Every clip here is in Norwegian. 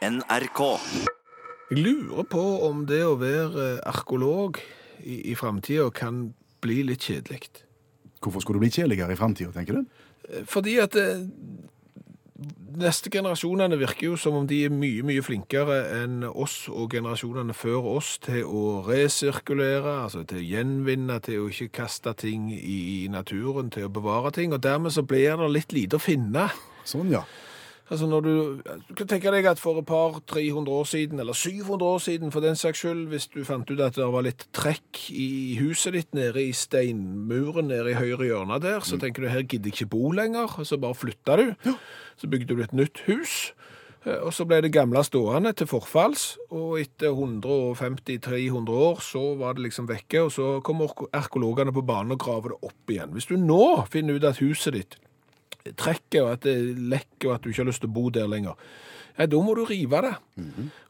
NRK. Jeg lurer på om det å være eh, arkeolog i, i framtida kan bli litt kjedelig. Hvorfor skulle det bli kjedeligere i framtida, tenker du? Eh, Fordi at eh, neste generasjonene virker jo som om de er mye, mye flinkere enn oss og generasjonene før oss til å resirkulere, altså til å gjenvinne, til å ikke kaste ting i naturen, til å bevare ting. Og dermed så blir det litt lite å finne. Sånn, ja. Altså når du, du kan tenke deg at for et par 300 år siden, eller 700 år siden for den saks skyld, hvis du fant ut at det var litt trekk i huset ditt nede i steinmuren nede i høyre hjørne der, så tenker du her gidder jeg ikke bo lenger, og så bare flytta du. Så bygde du et nytt hus, eh, og så ble det gamle stående til forfalls, og etter 150-300 år så var det liksom vekke, og så kom arkeologene på banen og graver det opp igjen. Hvis du nå finner ut at huset ditt trekker, og at det lekker, og at du ikke har lyst til å bo der lenger. Ja, da må du rive det.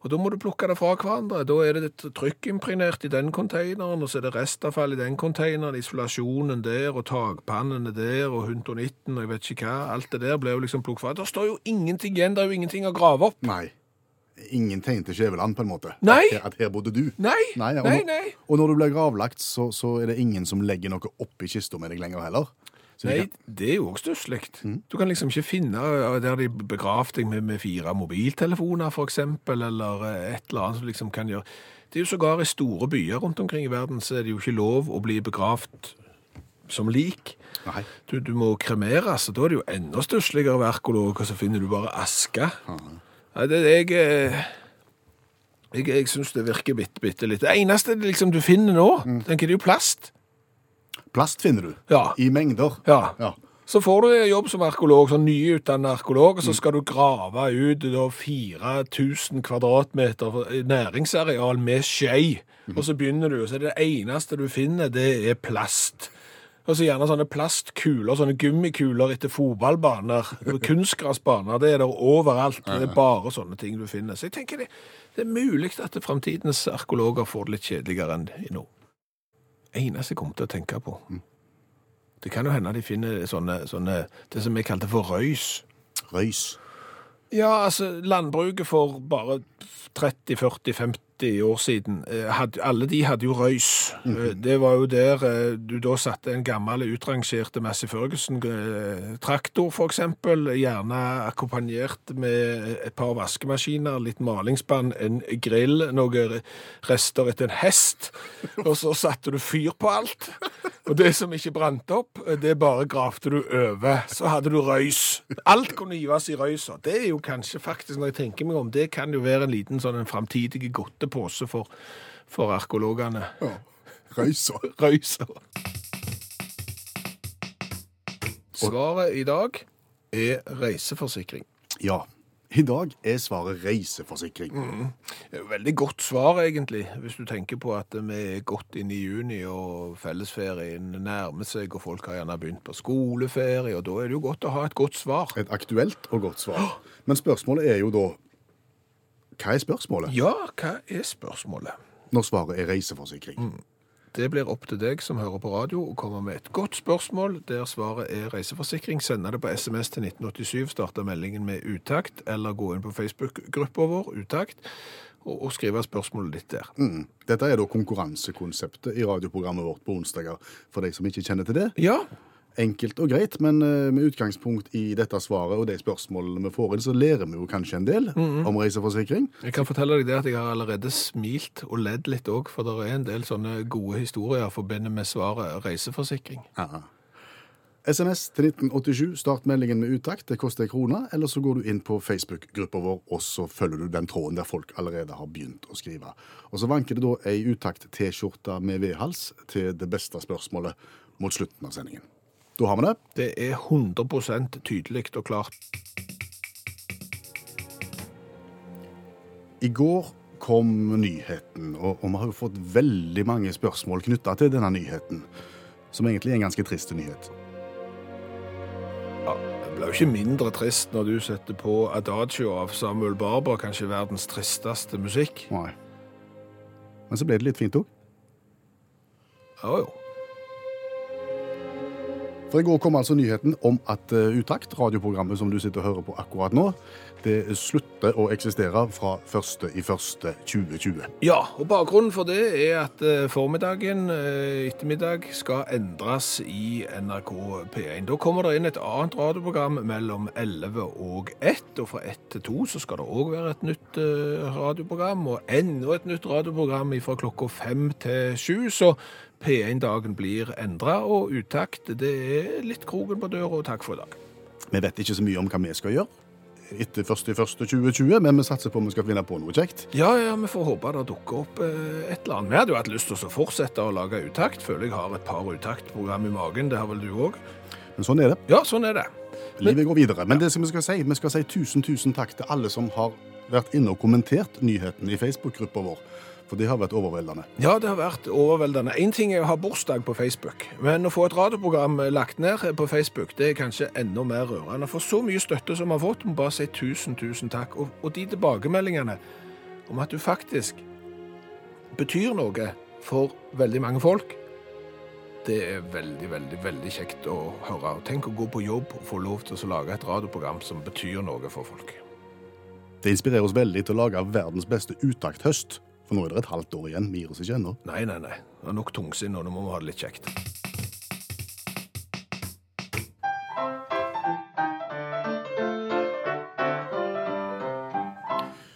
Og da må du plukke det fra hverandre. Da er det et trykkimpregnert i den konteineren, og så er det restavfall i den konteineren, isolasjonen der, og takpannene der, og 119, og jeg vet ikke hva. Alt det der blir jo liksom plukket fra. Det står jo ingenting igjen, det er jo ingenting å grave opp. Nei. Ingen tegn til Skjæveland, på en måte. Nei. At her, at her bodde du. Nei, Nei, og, nei, nei. og når du blir gravlagt, så, så er det ingen som legger noe oppi kista med deg lenger heller. Nei, det er jo òg stusslig. Du kan liksom ikke finne uh, der de begravd deg med, med fire mobiltelefoner, eksempel, eller uh, et eller annet som liksom kan gjøre. Det er jo sågar i store byer rundt omkring i verden, så er det jo ikke lov å bli begravd som lik. Nei. Du, du må kremeres, og da er det jo enda stussligere være og så finner du bare aske. Nei, det, jeg, eh, jeg, jeg synes det virker bitte, bitte litt. Det eneste liksom, du finner nå, tenker jeg, det er jo plast. Plast finner du. Ja. I mengder. Ja. Ja. Så får du jobb som arkeolog, sånn nyutdannet arkeolog, og så skal du grave ut da 4000 kvadratmeter næringsareal med skje. Og så begynner du, og så er det eneste du finner, det er plast. Og så gjerne sånne plastkuler, sånne gummikuler etter fotballbaner, Kunstgressbaner. det er der overalt. Det er bare sånne ting du finner. Så jeg tenker det, det er mulig at fremtidens arkeologer får det litt kjedeligere enn i nå. Eneste jeg kom til å tenke på, det kan jo hende de finner sånne, sånne det som vi kalte for røys. Røys. Ja, altså landbruket for bare 30-40-50 år siden, eh, hadde, alle de hadde jo røys. Eh, Det var jo der eh, du da satte en gammel utrangerte Massey Ferguson-traktor, eksempel, gjerne akkompagnert med et par vaskemaskiner, litt malingsspann, en grill, noen rester etter en hest, og så satte du fyr på alt. Og det som ikke brant opp, det bare gravde du over. Så hadde du røys. Alt kunne givas i røysa. Det er jo kanskje faktisk, når jeg tenker meg om, det kan jo være en liten sånn en framtidig godtepose for, for arkeologene. Ja. Røysa. Røysa. Svaret i dag er reiseforsikring. Ja. I dag er svaret reiseforsikring. Jo veldig godt svar, egentlig, hvis du tenker på at vi er godt inn i juni, og fellesferien nærmer seg, og folk har gjerne begynt på skoleferie, og da er det jo godt å ha et godt svar. Et aktuelt og godt svar. Men spørsmålet er jo da Hva er spørsmålet Ja, hva er spørsmålet? når svaret er reiseforsikring? Det blir opp til deg som hører på radio å komme med et godt spørsmål der svaret er reiseforsikring. Sende det på SMS til 1987, starte meldingen med utakt, eller gå inn på Facebook-gruppa vår, utakt, og, og skrive spørsmålet ditt der. Mm. Dette er da konkurransekonseptet i radioprogrammet vårt på onsdager, for de som ikke kjenner til det. Ja, Enkelt og greit, men eh, med utgangspunkt i dette svaret og de spørsmålene vi får inn, så lærer vi jo kanskje en del om reiseforsikring. jeg kan fortelle deg det at jeg har allerede smilt og ledd litt òg, for det er en del sånne gode historier forbundet med svaret reiseforsikring. Ja. SMS til 1987, start meldingen med utakt, det koster en krone, eller så går du inn på Facebook-gruppa vår, og så følger du den tråden der folk allerede har begynt å skrive. Og så vanker det da ei utakt-T-skjorte med vedhals til det beste spørsmålet mot slutten av sendingen. Da har vi det. Det er 100% tydelig og klart. I går kom nyheten, og, og vi har jo fått veldig mange spørsmål knytta til denne nyheten, som egentlig er en ganske trist nyhet. Ja, det blir jo ikke mindre trist når du setter på Adagio av Samuel Barber, kanskje verdens tristeste musikk. Nei. Men så ble det litt fint òg. Ja, jo. For i går kom altså nyheten om at eh, Utakt, radioprogrammet som du sitter og hører på akkurat nå, det slutter å eksistere fra 1.1.2020. Ja, og bakgrunnen for det er at eh, formiddagen, eh, ettermiddag, skal endres i NRK P1. Da kommer det inn et annet radioprogram mellom 11 og 1, og fra 1 til 2 så skal det òg være et nytt radioprogram, og enda et nytt radioprogram fra klokka 5 til 7, så P1-dagen blir endra, og utakt, det er litt kroken på døra, og takk for i dag. Vi vet ikke så mye om hva vi skal gjøre etter 1.1.2020, men vi satser på at vi skal finne på noe kjekt. Ja, ja, vi får håpe det dukker opp eh, et eller annet. Vi hadde jo hatt lyst til å fortsette å lage utakt. Føler jeg har et par utaktprogram i magen. Det har vel du òg? Men sånn er det. Ja, sånn er det. Livet går videre. Men det som vi skal si, vi skal si tusen, tusen takk til alle som har vært inne og kommentert nyheten i Facebook-gruppa vår. For det har vært overveldende. Ja, det har vært overveldende. Én ting er å ha bursdag på Facebook, men å få et radioprogram lagt ned på Facebook, det er kanskje enda mer rørende. For så mye støtte som vi har fått, må bare si tusen, tusen takk. Og, og de tilbakemeldingene om at du faktisk betyr noe for veldig mange folk, det er veldig, veldig veldig kjekt å høre. Tenk å gå på jobb og få lov til å lage et radioprogram som betyr noe for folk. Det inspirerer oss veldig til å lage verdens beste utakthøst. For nå er det et halvt år igjen. Vi gir oss ikke ennå. Nei, nei, nei. Det er nok tungsinn, og nå må vi ha det litt kjekt.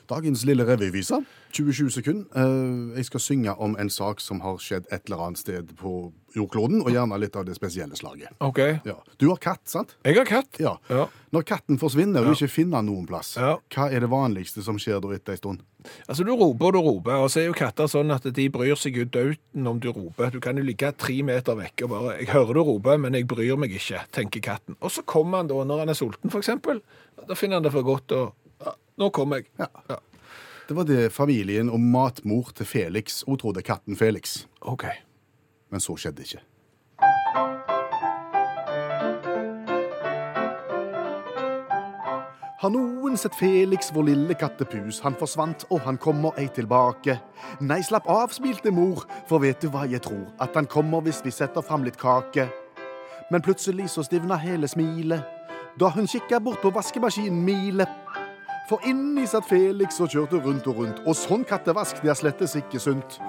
Dagens lille revyvise, 27 sekunder. Eh, Jeg skal synge om en sak som har skjedd et eller annet sted på jordkloden, og gjerne litt av det spesielle slaget. OK. Ja. Du har katt, sant? Jeg har katt. Ja. Ja. Når katten forsvinner og du ikke finner noen plass, Ja. hva er det vanligste som skjer da etter en stund? Altså, Du roper og du roper, og så er jo katter sånn at de bryr seg jo dauten om du roper. Du kan jo ligge tre meter vekk og bare 'Jeg hører du roper, men jeg bryr meg ikke', tenker katten. Og så kommer han da når han er sulten, f.eks. Da finner han det for godt og ja, 'Nå kommer jeg'. Ja. Ja. Det var det familien og matmor til Felix Hun trodde katten Felix, OK. men så skjedde ikke. Har noen sett Felix, vår lille kattepus? Han forsvant, og han kommer ei tilbake. Nei, slapp av, smilte mor, for vet du hva jeg tror? At han kommer hvis vi setter fram litt kake. Men plutselig så stivna hele smilet da hun kikka bort på vaskemaskinen Mile. For inni satt Felix og kjørte rundt og rundt, og sånn kattevask det er slettes ikke sunt.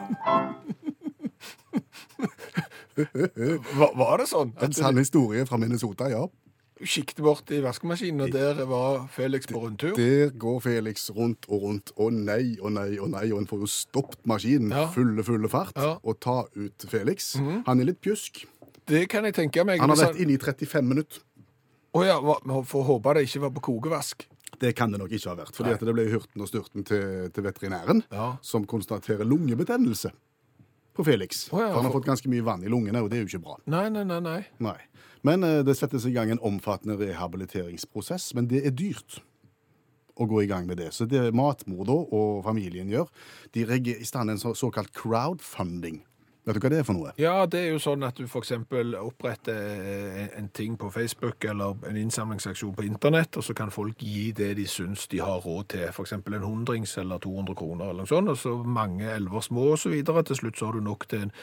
Hva, var det sånn? En sann historie fra Minnesota, ja. Kikket bort i vaskemaskinen, og der var Felix på rundtur? Der går Felix rundt og rundt, og nei og nei og nei, og en får jo stoppet maskinen Ja. fulle, fulle fart, Ja. og ta ut Felix. Han er litt pjusk. Det kan jeg tenke meg. Han har vært inne i 35 minutter. Å ja, hva- vi får håpe det ikke var på kokevask. Det kan det nok ikke ha vært, fordi det ble hurten og styrten til, til veterinæren, Ja. som konstaterer lungebetennelse på Felix. Oh, ja, For han har fått ganske mye vann i lungene, og det er jo ikke bra. Nei, nei, nei. nei. Nei. Men eh, det settes i gang en omfattende rehabiliteringsprosess, men det er dyrt å gå i gang med det. Så det matmor da, og familien gjør, de regger i stand en så, såkalt crowdfunding. Vet du hva det er for noe? Ja, det er jo sånn at du f.eks. oppretter en, en ting på Facebook eller en innsamlingsaksjon på internett, og så kan folk gi det de syns de har råd til, f.eks. en hundrings eller 200 kroner eller noe sånt, og så mange elver små videre. Til slutt så har du nok til en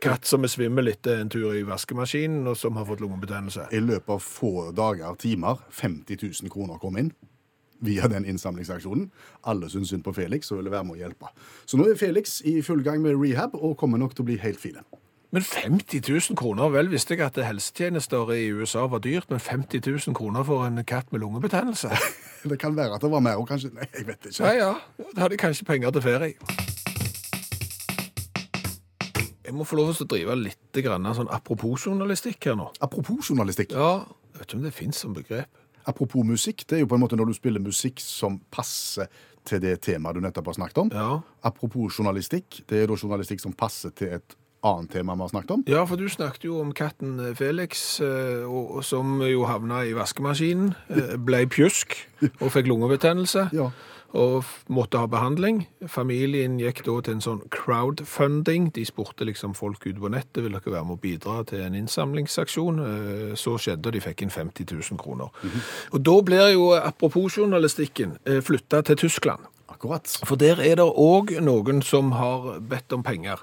katt som er svimmel etter en tur i vaskemaskinen, og som har fått lungebetennelse. I løpet av få dager, timer, 50 000 kroner kom inn via den innsamlingsaksjonen. Alle syns synd på Felix og ville være med å hjelpe. Så nå er Felix i full gang med rehab og kommer nok til å bli helt fin. Men 50 000 kroner, vel visste jeg at helsetjenester i USA var dyrt, men 50 000 kroner for en katt med lungebetennelse? Det kan være at det var mer, og kanskje Nei, jeg vet ikke. Ja, ja. Da hadde jeg kanskje penger til ferie. Jeg må få lov til å drive litt grann, sånn apropos journalistikk her nå. Apropos journalistikk. Ja, jeg vet ikke om det finnes som begrep. Apropos musikk, det er jo på en måte når du spiller musikk som passer til det temaet du nettopp har snakket om. Ja. Apropos journalistikk, det er da journalistikk som passer til et annet tema vi har snakket om. ja, for du snakket jo om katten Felix, eh, og, og som jo havna i vaskemaskinen, blei ble pjusk og fikk lungebetennelse. Ja. Og måtte ha behandling. Familien gikk da til en sånn crowdfunding. De spurte liksom folk ute på nettet vil dere være med å bidra til en innsamlingsaksjon. Eh, Så skjedde, og de fikk inn 50 000 kroner. Og da blir jo, apropos journalistikken, flytta til Tyskland. Akkurat. For der er det òg noen som har bedt om penger.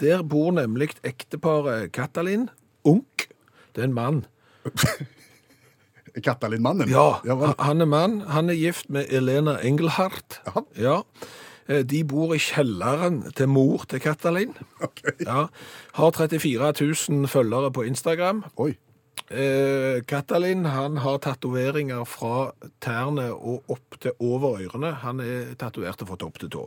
Der bor nemlig ekteparet Katalin Unk. Det er en mann. Katalin-mannen? Ja, ja han- er mann. Han er gift med Elena Engelhardt. Ja. Ja. Eh, De bor i kjelleren til mor til Katalin. Ok. Ja. Har 34 000 følgere på Instagram. Oi. Eh, Katalin han har tatoveringer fra tærne og opp til over ørene. Han er tatovert og fått opp til tå.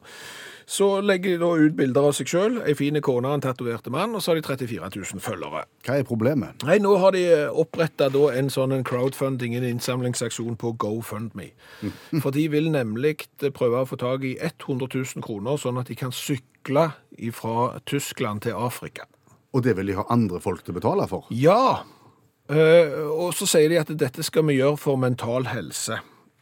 Så legger de da ut bilder av seg sjøl, ei fin kone og en tatoverte mann, og så har de 34 000 følgere. Hva er problemet? Nei, nå har de oppretta en sånn crowdfunding, en innsamlingsaksjon på GoFundMe. For de vil nemlig prøve å få tak i 100 000 kroner, sånn at de kan sykle fra Tyskland til Afrika. Og det vil de ha andre folk til å betale for? Ja, eh, og så sier de at dette skal vi gjøre for mental helse.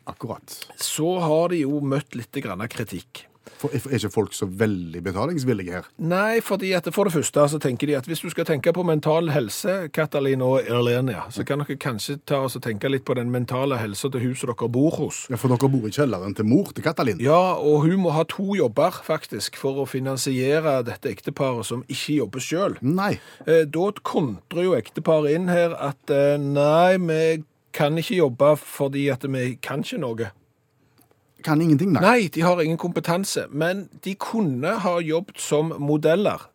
Akkurat. Så har de jo møtt litt kritikk. For er ikke folk så veldig betalingsvillige her? Nei, fordi at for det første så tenker de at hvis du skal tenke på mental helse, Katalin og Erlenia, så kan dere kanskje ta og tenke litt på den mentale helsa til huset dere bor hos. Ja, For dere bor i kjelleren til mor til Katalin? Ja, og hun må ha to jobber, faktisk, for å finansiere dette ekteparet som ikke jobber sjøl. Nei. Da kontrer jo ekteparet inn her at eh, nei, vi kan ikke jobbe fordi at vi kan ikke noe. Kan ingenting, nei. Nei, de har ingen kompetanse, men de kunne ha jobbet som modeller.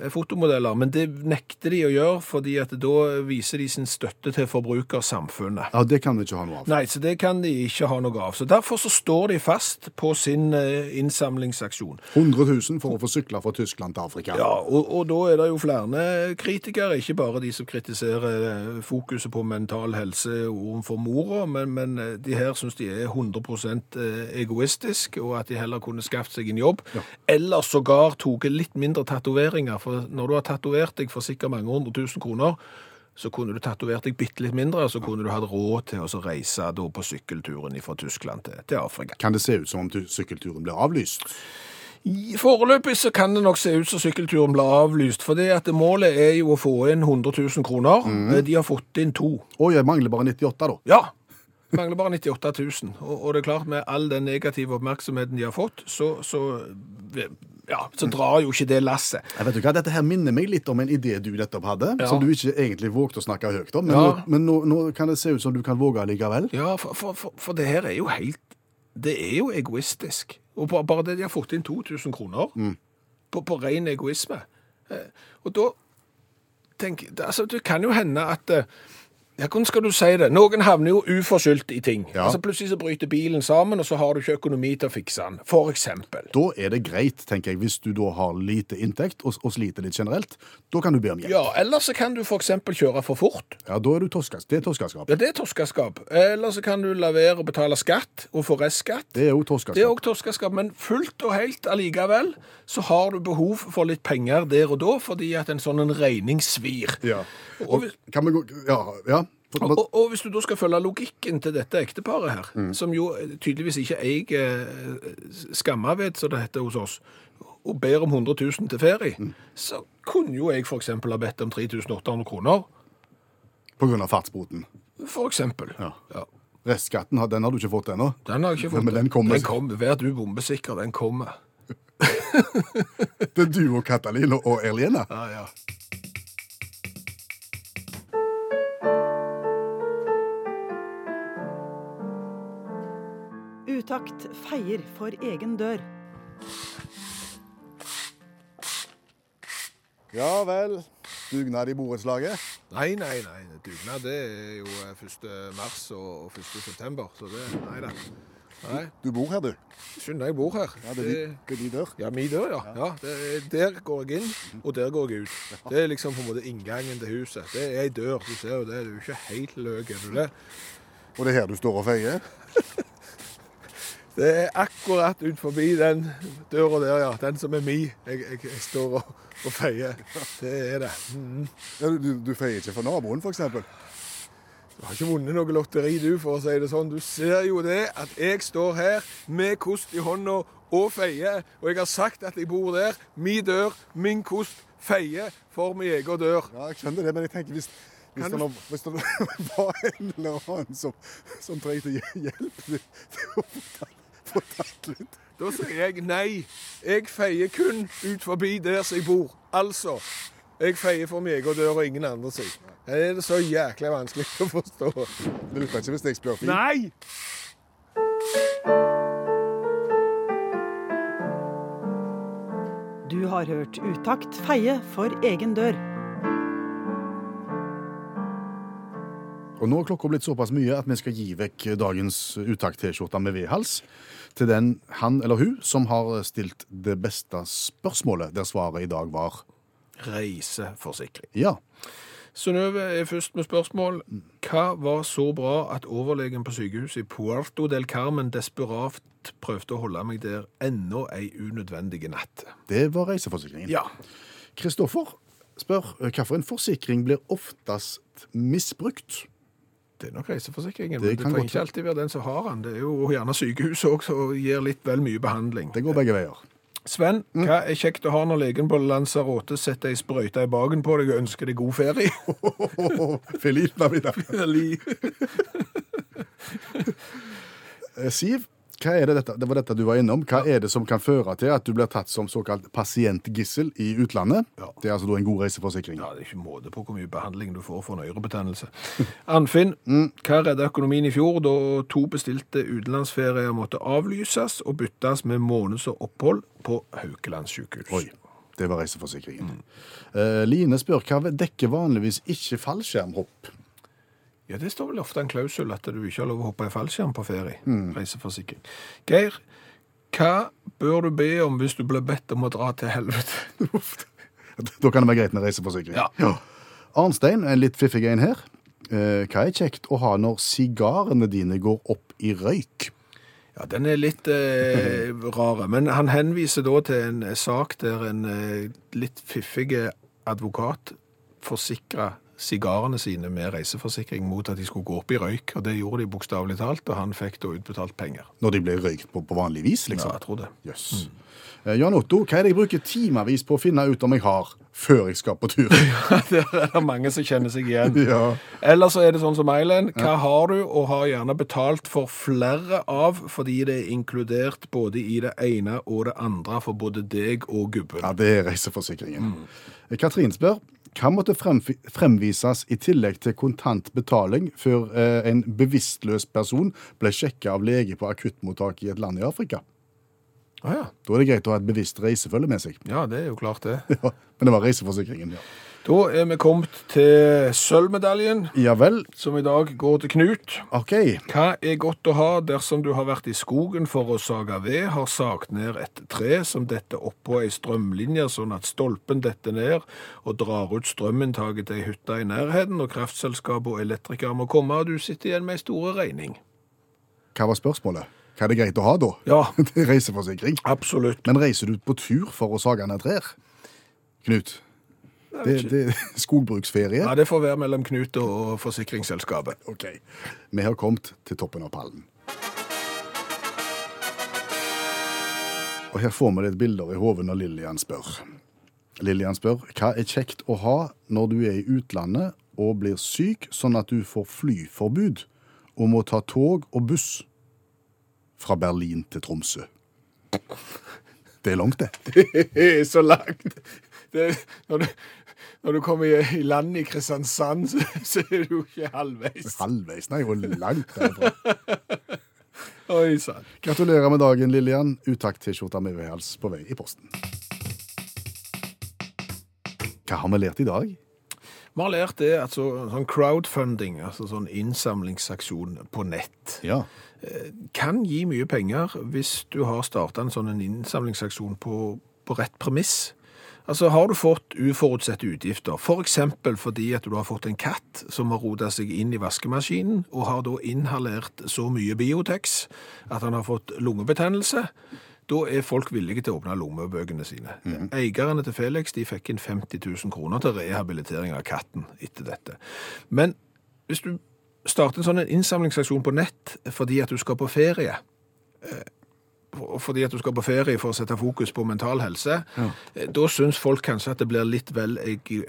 Eh, Fotomodeller, men det nekter de å gjøre, fordi at da viser de sin støtte til forbrukersamfunnet. Ja, Det kan de ikke ha noe av. Nei, så det kan de ikke ha noe av. Så Derfor så står de fast på sin eh, innsamlingsaksjon. 100 000 for å få sykle fra Tyskland til Afrika. Ja, og, og da er det jo flere kritikere, ikke bare de som kritiserer eh, fokuset på mental helse overfor mora, men, men de her syns de er 100% egoistisk, og at de heller kunne skaffet seg en jobb. Eller sågar tatt litt mindre tatoveringer, for når du har tatovert deg for sikkert mange hundre tusen kroner, så kunne du tatovert deg bitte litt mindre, og så kunne du hatt råd til å reise på sykkelturen fra Tyskland til, til Afrika. Kan det se ut som om sykkelturen blir avlyst? I Foreløpig så kan det nok se ut som sykkelturen blir avlyst, for det at målet er jo å få inn 100 000 kroner. Mm. De har fått inn to. Oi, jeg mangler bare 98, da. Ja, mangler bare 98 000. Og, og det er klart, med all den negative oppmerksomheten de har fått, så, så, ja, så drar jo ikke det lasset. Jeg vet du hva, Dette her minner meg litt om en idé du nettopp hadde, Ja. som du ikke egentlig vågte å snakke høyt om. Men, Ja. nå, men nå, nå kan det se ut som du kan våge likevel. Ja, for, for, for, for det her er jo helt Det er jo egoistisk. Og bare, det de har fått inn 2000 kroner på, på ren egoisme. Eh, Og da tenker Altså, det kan jo hende at eh, ja, Hvordan skal du si det? Noen havner jo uforskyldt i ting. Ja. Altså Plutselig så bryter bilen sammen, og så har du ikke økonomi til å fikse den. Eksempel. Da er det greit, tenker jeg, hvis du da har lite inntekt og, og sliter litt generelt. Da kan du be om hjelp. Ja, Eller så kan du f.eks. kjøre for fort. Ja, da er du toskas. Det er toskaskap. Ja, Det er toskaskap. Eller så kan du la være å betale skatt og få restskatt. Det er jo Det er toskaskap. òg toskaskap. men fullt og helt allikevel så har du behov for litt penger der og da, fordi at en sånn en regning svir. Ja. Og, og, Kan vi gå Ja. ja. Og, og, og hvis du da skal følge logikken til dette ekteparet her, Mm. som jo tydeligvis ikke eier eh, skamaved, som det heter hos oss, og ber om 100 000 til ferie, Mm. så kunne jo jeg eksempel ha bedt om 3800 kroner. På grunn av fartsboten. For eksempel. Ja. Ja. Restskatten den har du ikke fått ennå. Den har jeg ikke fått. Men den kommer. Den kommer. Vær du bombesikker, den kommer. Det er du og Katalina og- og Ja, ja. Utakt feier for egen dør. Ja vel. Dugnad i borettslaget. Nei, nei, nei. Dugnad det er jo eh, 1. mars og og 1. september, så det Nei da. Nei, Du bor her, du. Synd jeg bor her. Ja, det er din, det er din dør. Ja, min dør, ja. ja det er, der går jeg inn, og der går jeg ut. Det er liksom på en måte inngangen til huset. Det er ei dør, du ser jo det. Du er jo ikke helt løk, er du det? Og det er her du står og feier? Det er akkurat ut forbi den døra der, ja. Den som er mi. Jeg, jeg, jeg står og, og feier. Det er det. Mm. Ja, du, du feier ikke for naboen, eksempel? Du har ikke vunnet noe lotteri, du, for å si det sånn. Du ser jo det at jeg står her med kost i hånda og feier, og jeg har sagt at jeg bor der. Mi dør, min kost, feier for min egen dør. Ja, jeg skjønner det, men jeg tenker hvis, hvis, det, hvis det var en eller annen som, som trengte hjelp til å få tatt- få litt Da sier jeg nei. Jeg feier kun ut forbi der som jeg bor. Altså, jeg feier for min egen dør og ingen andre sin. Er det så jæklig vanskelig å forstå? Det lukter ikke hvis jeg spør fint. Nei! Du har hørt Utakt feie for egen dør. Og nå er klokka blitt såpass mye at vi skal gi vekk dagens uttak-T-skjorte med V-hals til den han eller hun som har stilt det beste spørsmålet, der svaret i dag var Reiseforsikring. ja. Synnøve er først med spørsmål. Hva var så bra at overlegen på sykehuset i Puerto del Carmen desperat prøvde å holde meg der enda ei unødvendig natt? Det var reiseforsikringen. Ja. Kristoffer spør hvilken forsikring blir oftest misbrukt? Det er nok reiseforsikringen. Det men det trenger godt ikke alltid være den som har den. Det er jo gjerne sykehuset òg som gir litt vel mye behandling. Det går begge veier. Sven, hva er kjekt å ha når legen på Lanzarote setter ei sprøyte i baken på deg og ønsker deg god ferie? Feliz Navidad. Eh, Siv, hva er det, dette, det var dette du var innom. Hva er det som kan føre til at du blir tatt som såkalt pasientgissel i utlandet? Ja. Det er altså da en god reiseforsikring. Ja, Det er ikke måte på hvor mye behandling du får for en ørebetennelse. Anfinn, hva redda økonomien i fjor da to bestilte utenlandsferier måtte avlyses og byttes med måneds opphold på Haukeland sykehus? Oi, det var reiseforsikringen. Eh, Line spør hva dekker vanligvis ikke fallskjermhopp? Ja, Det står vel ofte en klausul at du ikke har lov å hoppe i fallskjerm på ferie. Reiseforsikring. Geir, hva bør du be om hvis du blir bedt om å dra til helvete? Da kan det være greit med reiseforsikring. Ja. Arnstein, en litt fiffig en her. Eh, hva er kjekt å ha når sigarene dine går opp i røyk? Ja, Den er litt eh, rare, men han henviser da til en sak der en eh, litt fiffig advokat forsikra sigarene sine med reiseforsikring mot at de skulle gå opp i røyk. Og det gjorde de bokstavelig talt, og han fikk da utbetalt penger. Når de ble røykt på, på vanlig vis, liksom? Ja, jeg tror det. Jøss. Eh, Jan Otto, hva er det jeg bruker timevis på å finne ut om jeg har, før jeg skal på tur? Der er det mange som kjenner seg igjen. ja. Eller så er det sånn som Eilen. Hva har du, og har gjerne betalt for flere av, fordi det er inkludert både i det ene og det andre for både deg og gubben. ja, det er reiseforsikringen. Mm. Katrin spør, hva måtte fremvises i tillegg til kontant betaling før eh, en bevisstløs person ble sjekket av lege på akuttmottak i et land i Afrika? Ah, ja. Da er det greit å ha et bevisst reisefølge med seg. ja, det er jo klart det. Ja, men det var reiseforsikringen, ja. Da er vi kommet til sølvmedaljen, Ja vel, som i dag går til Knut. ok. Hva er godt å ha dersom du har vært i skogen for å sage ved, har sagt ned et tre som detter oppå ei strømlinje sånn at stolpen detter ned og drar ut strøminntaket til ei hytte i nærheten, og kraftselskapet og elektriker må komme, og du sitter igjen med ei store regning. Hva var spørsmålet? Hva er det greit å ha da? Ja, Det er reiseforsikring. absolutt. Men reiser du på tur for å sage ned trær? Knut? Det, det er skogbruksferie? Ja, Det får være mellom Knut og forsikringsselskapet. Ok. Vi har kommet til toppen av pallen. Og her får vi litt bilder i hodet når Lillian spør. Lillian spør hva er kjekt å ha når du er i utlandet og blir syk, sånn at du får flyforbud og må ta tog og buss fra Berlin til Tromsø. Det er langt, det. Det er så langt. Det, når, du, når du kommer i, land i Kristiansand, så, så er du ikke halvveis. Halvveis, nei, jo langt derfra. Oi sann. Gratulerer med dagen, Lillian. Utakt-T-skjorta med V-hals på vei i posten. Hva har vi lært i dag? Vi har lært det at så, sånn crowdfunding, altså sånn innsamlingsaksjon på nett, Ja. kan gi mye penger hvis du har starta en sånn en innsamlingsaksjon på, på rett premiss. Altså Har du fått uforutsette utgifter, f.eks. For fordi at du har fått en katt som har rota seg inn i vaskemaskinen, og har da inhalert så mye Biotex at han har fått lungebetennelse, da er folk villige til å åpne lommebøkene sine. Eierne til Felix de fikk inn 50 000 kroner til rehabilitering av katten etter dette. Men hvis du starter en sånn en innsamlingsaksjon på nett fordi at du skal på ferie, fordi at du skal på ferie for å sette fokus på mental helse, Ja. da syns folk kanskje at det blir litt vel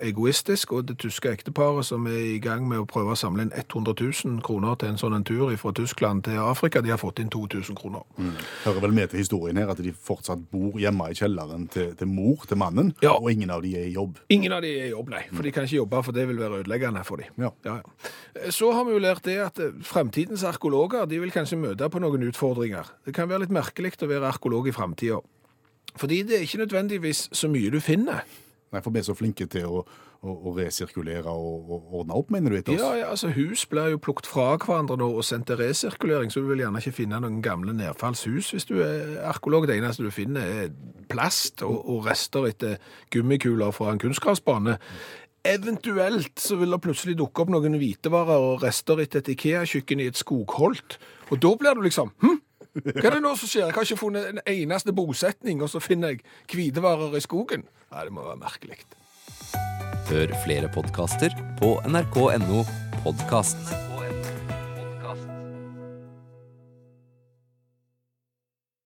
egoistisk, og det tyske ekteparet som er i gang med å prøve å samle inn 100 000 kroner til en sånn en tur fra Tyskland til Afrika, de har fått inn 2000 kroner. Hører vel med til historien her at de fortsatt bor hjemme i kjelleren til, til mor til mannen, Ja. og ingen av de er i jobb. Ingen av de er i jobb, nei, for de kan ikke jobbe, for det vil være ødeleggende for. Ja. Ja, ja. Så har vi jo lært det at eh, fremtidens arkeologer de vil kanskje møte på noen utfordringer. Det kan være litt merkelig å være arkeolog i fremtiden. Fordi det er ikke nødvendigvis så mye du finner. Nei, for vi er så flinke til å, å, å resirkulere og, og ordne opp, mener du etter oss? Ja, ja, altså Hus blir jo plukket fra hverandre nå og sendt til resirkulering, så du vil gjerne ikke finne noen gamle nedfallshus hvis du er arkeolog. Det eneste du finner er plast og, og rester etter gummikuler fra en kunstgressbane. Eventuelt så vil det plutselig dukke opp noen hvitevarer og rester etter et Ikea-kjøkken i et skogholt. Og da blir du liksom hm? Hva er det nå som skjer? Jeg har ikke funnet en eneste bosetning, og så finner jeg hvitevarer i skogen. Nei, det må være merkelig. Hør flere podkaster på nrk.no podkast.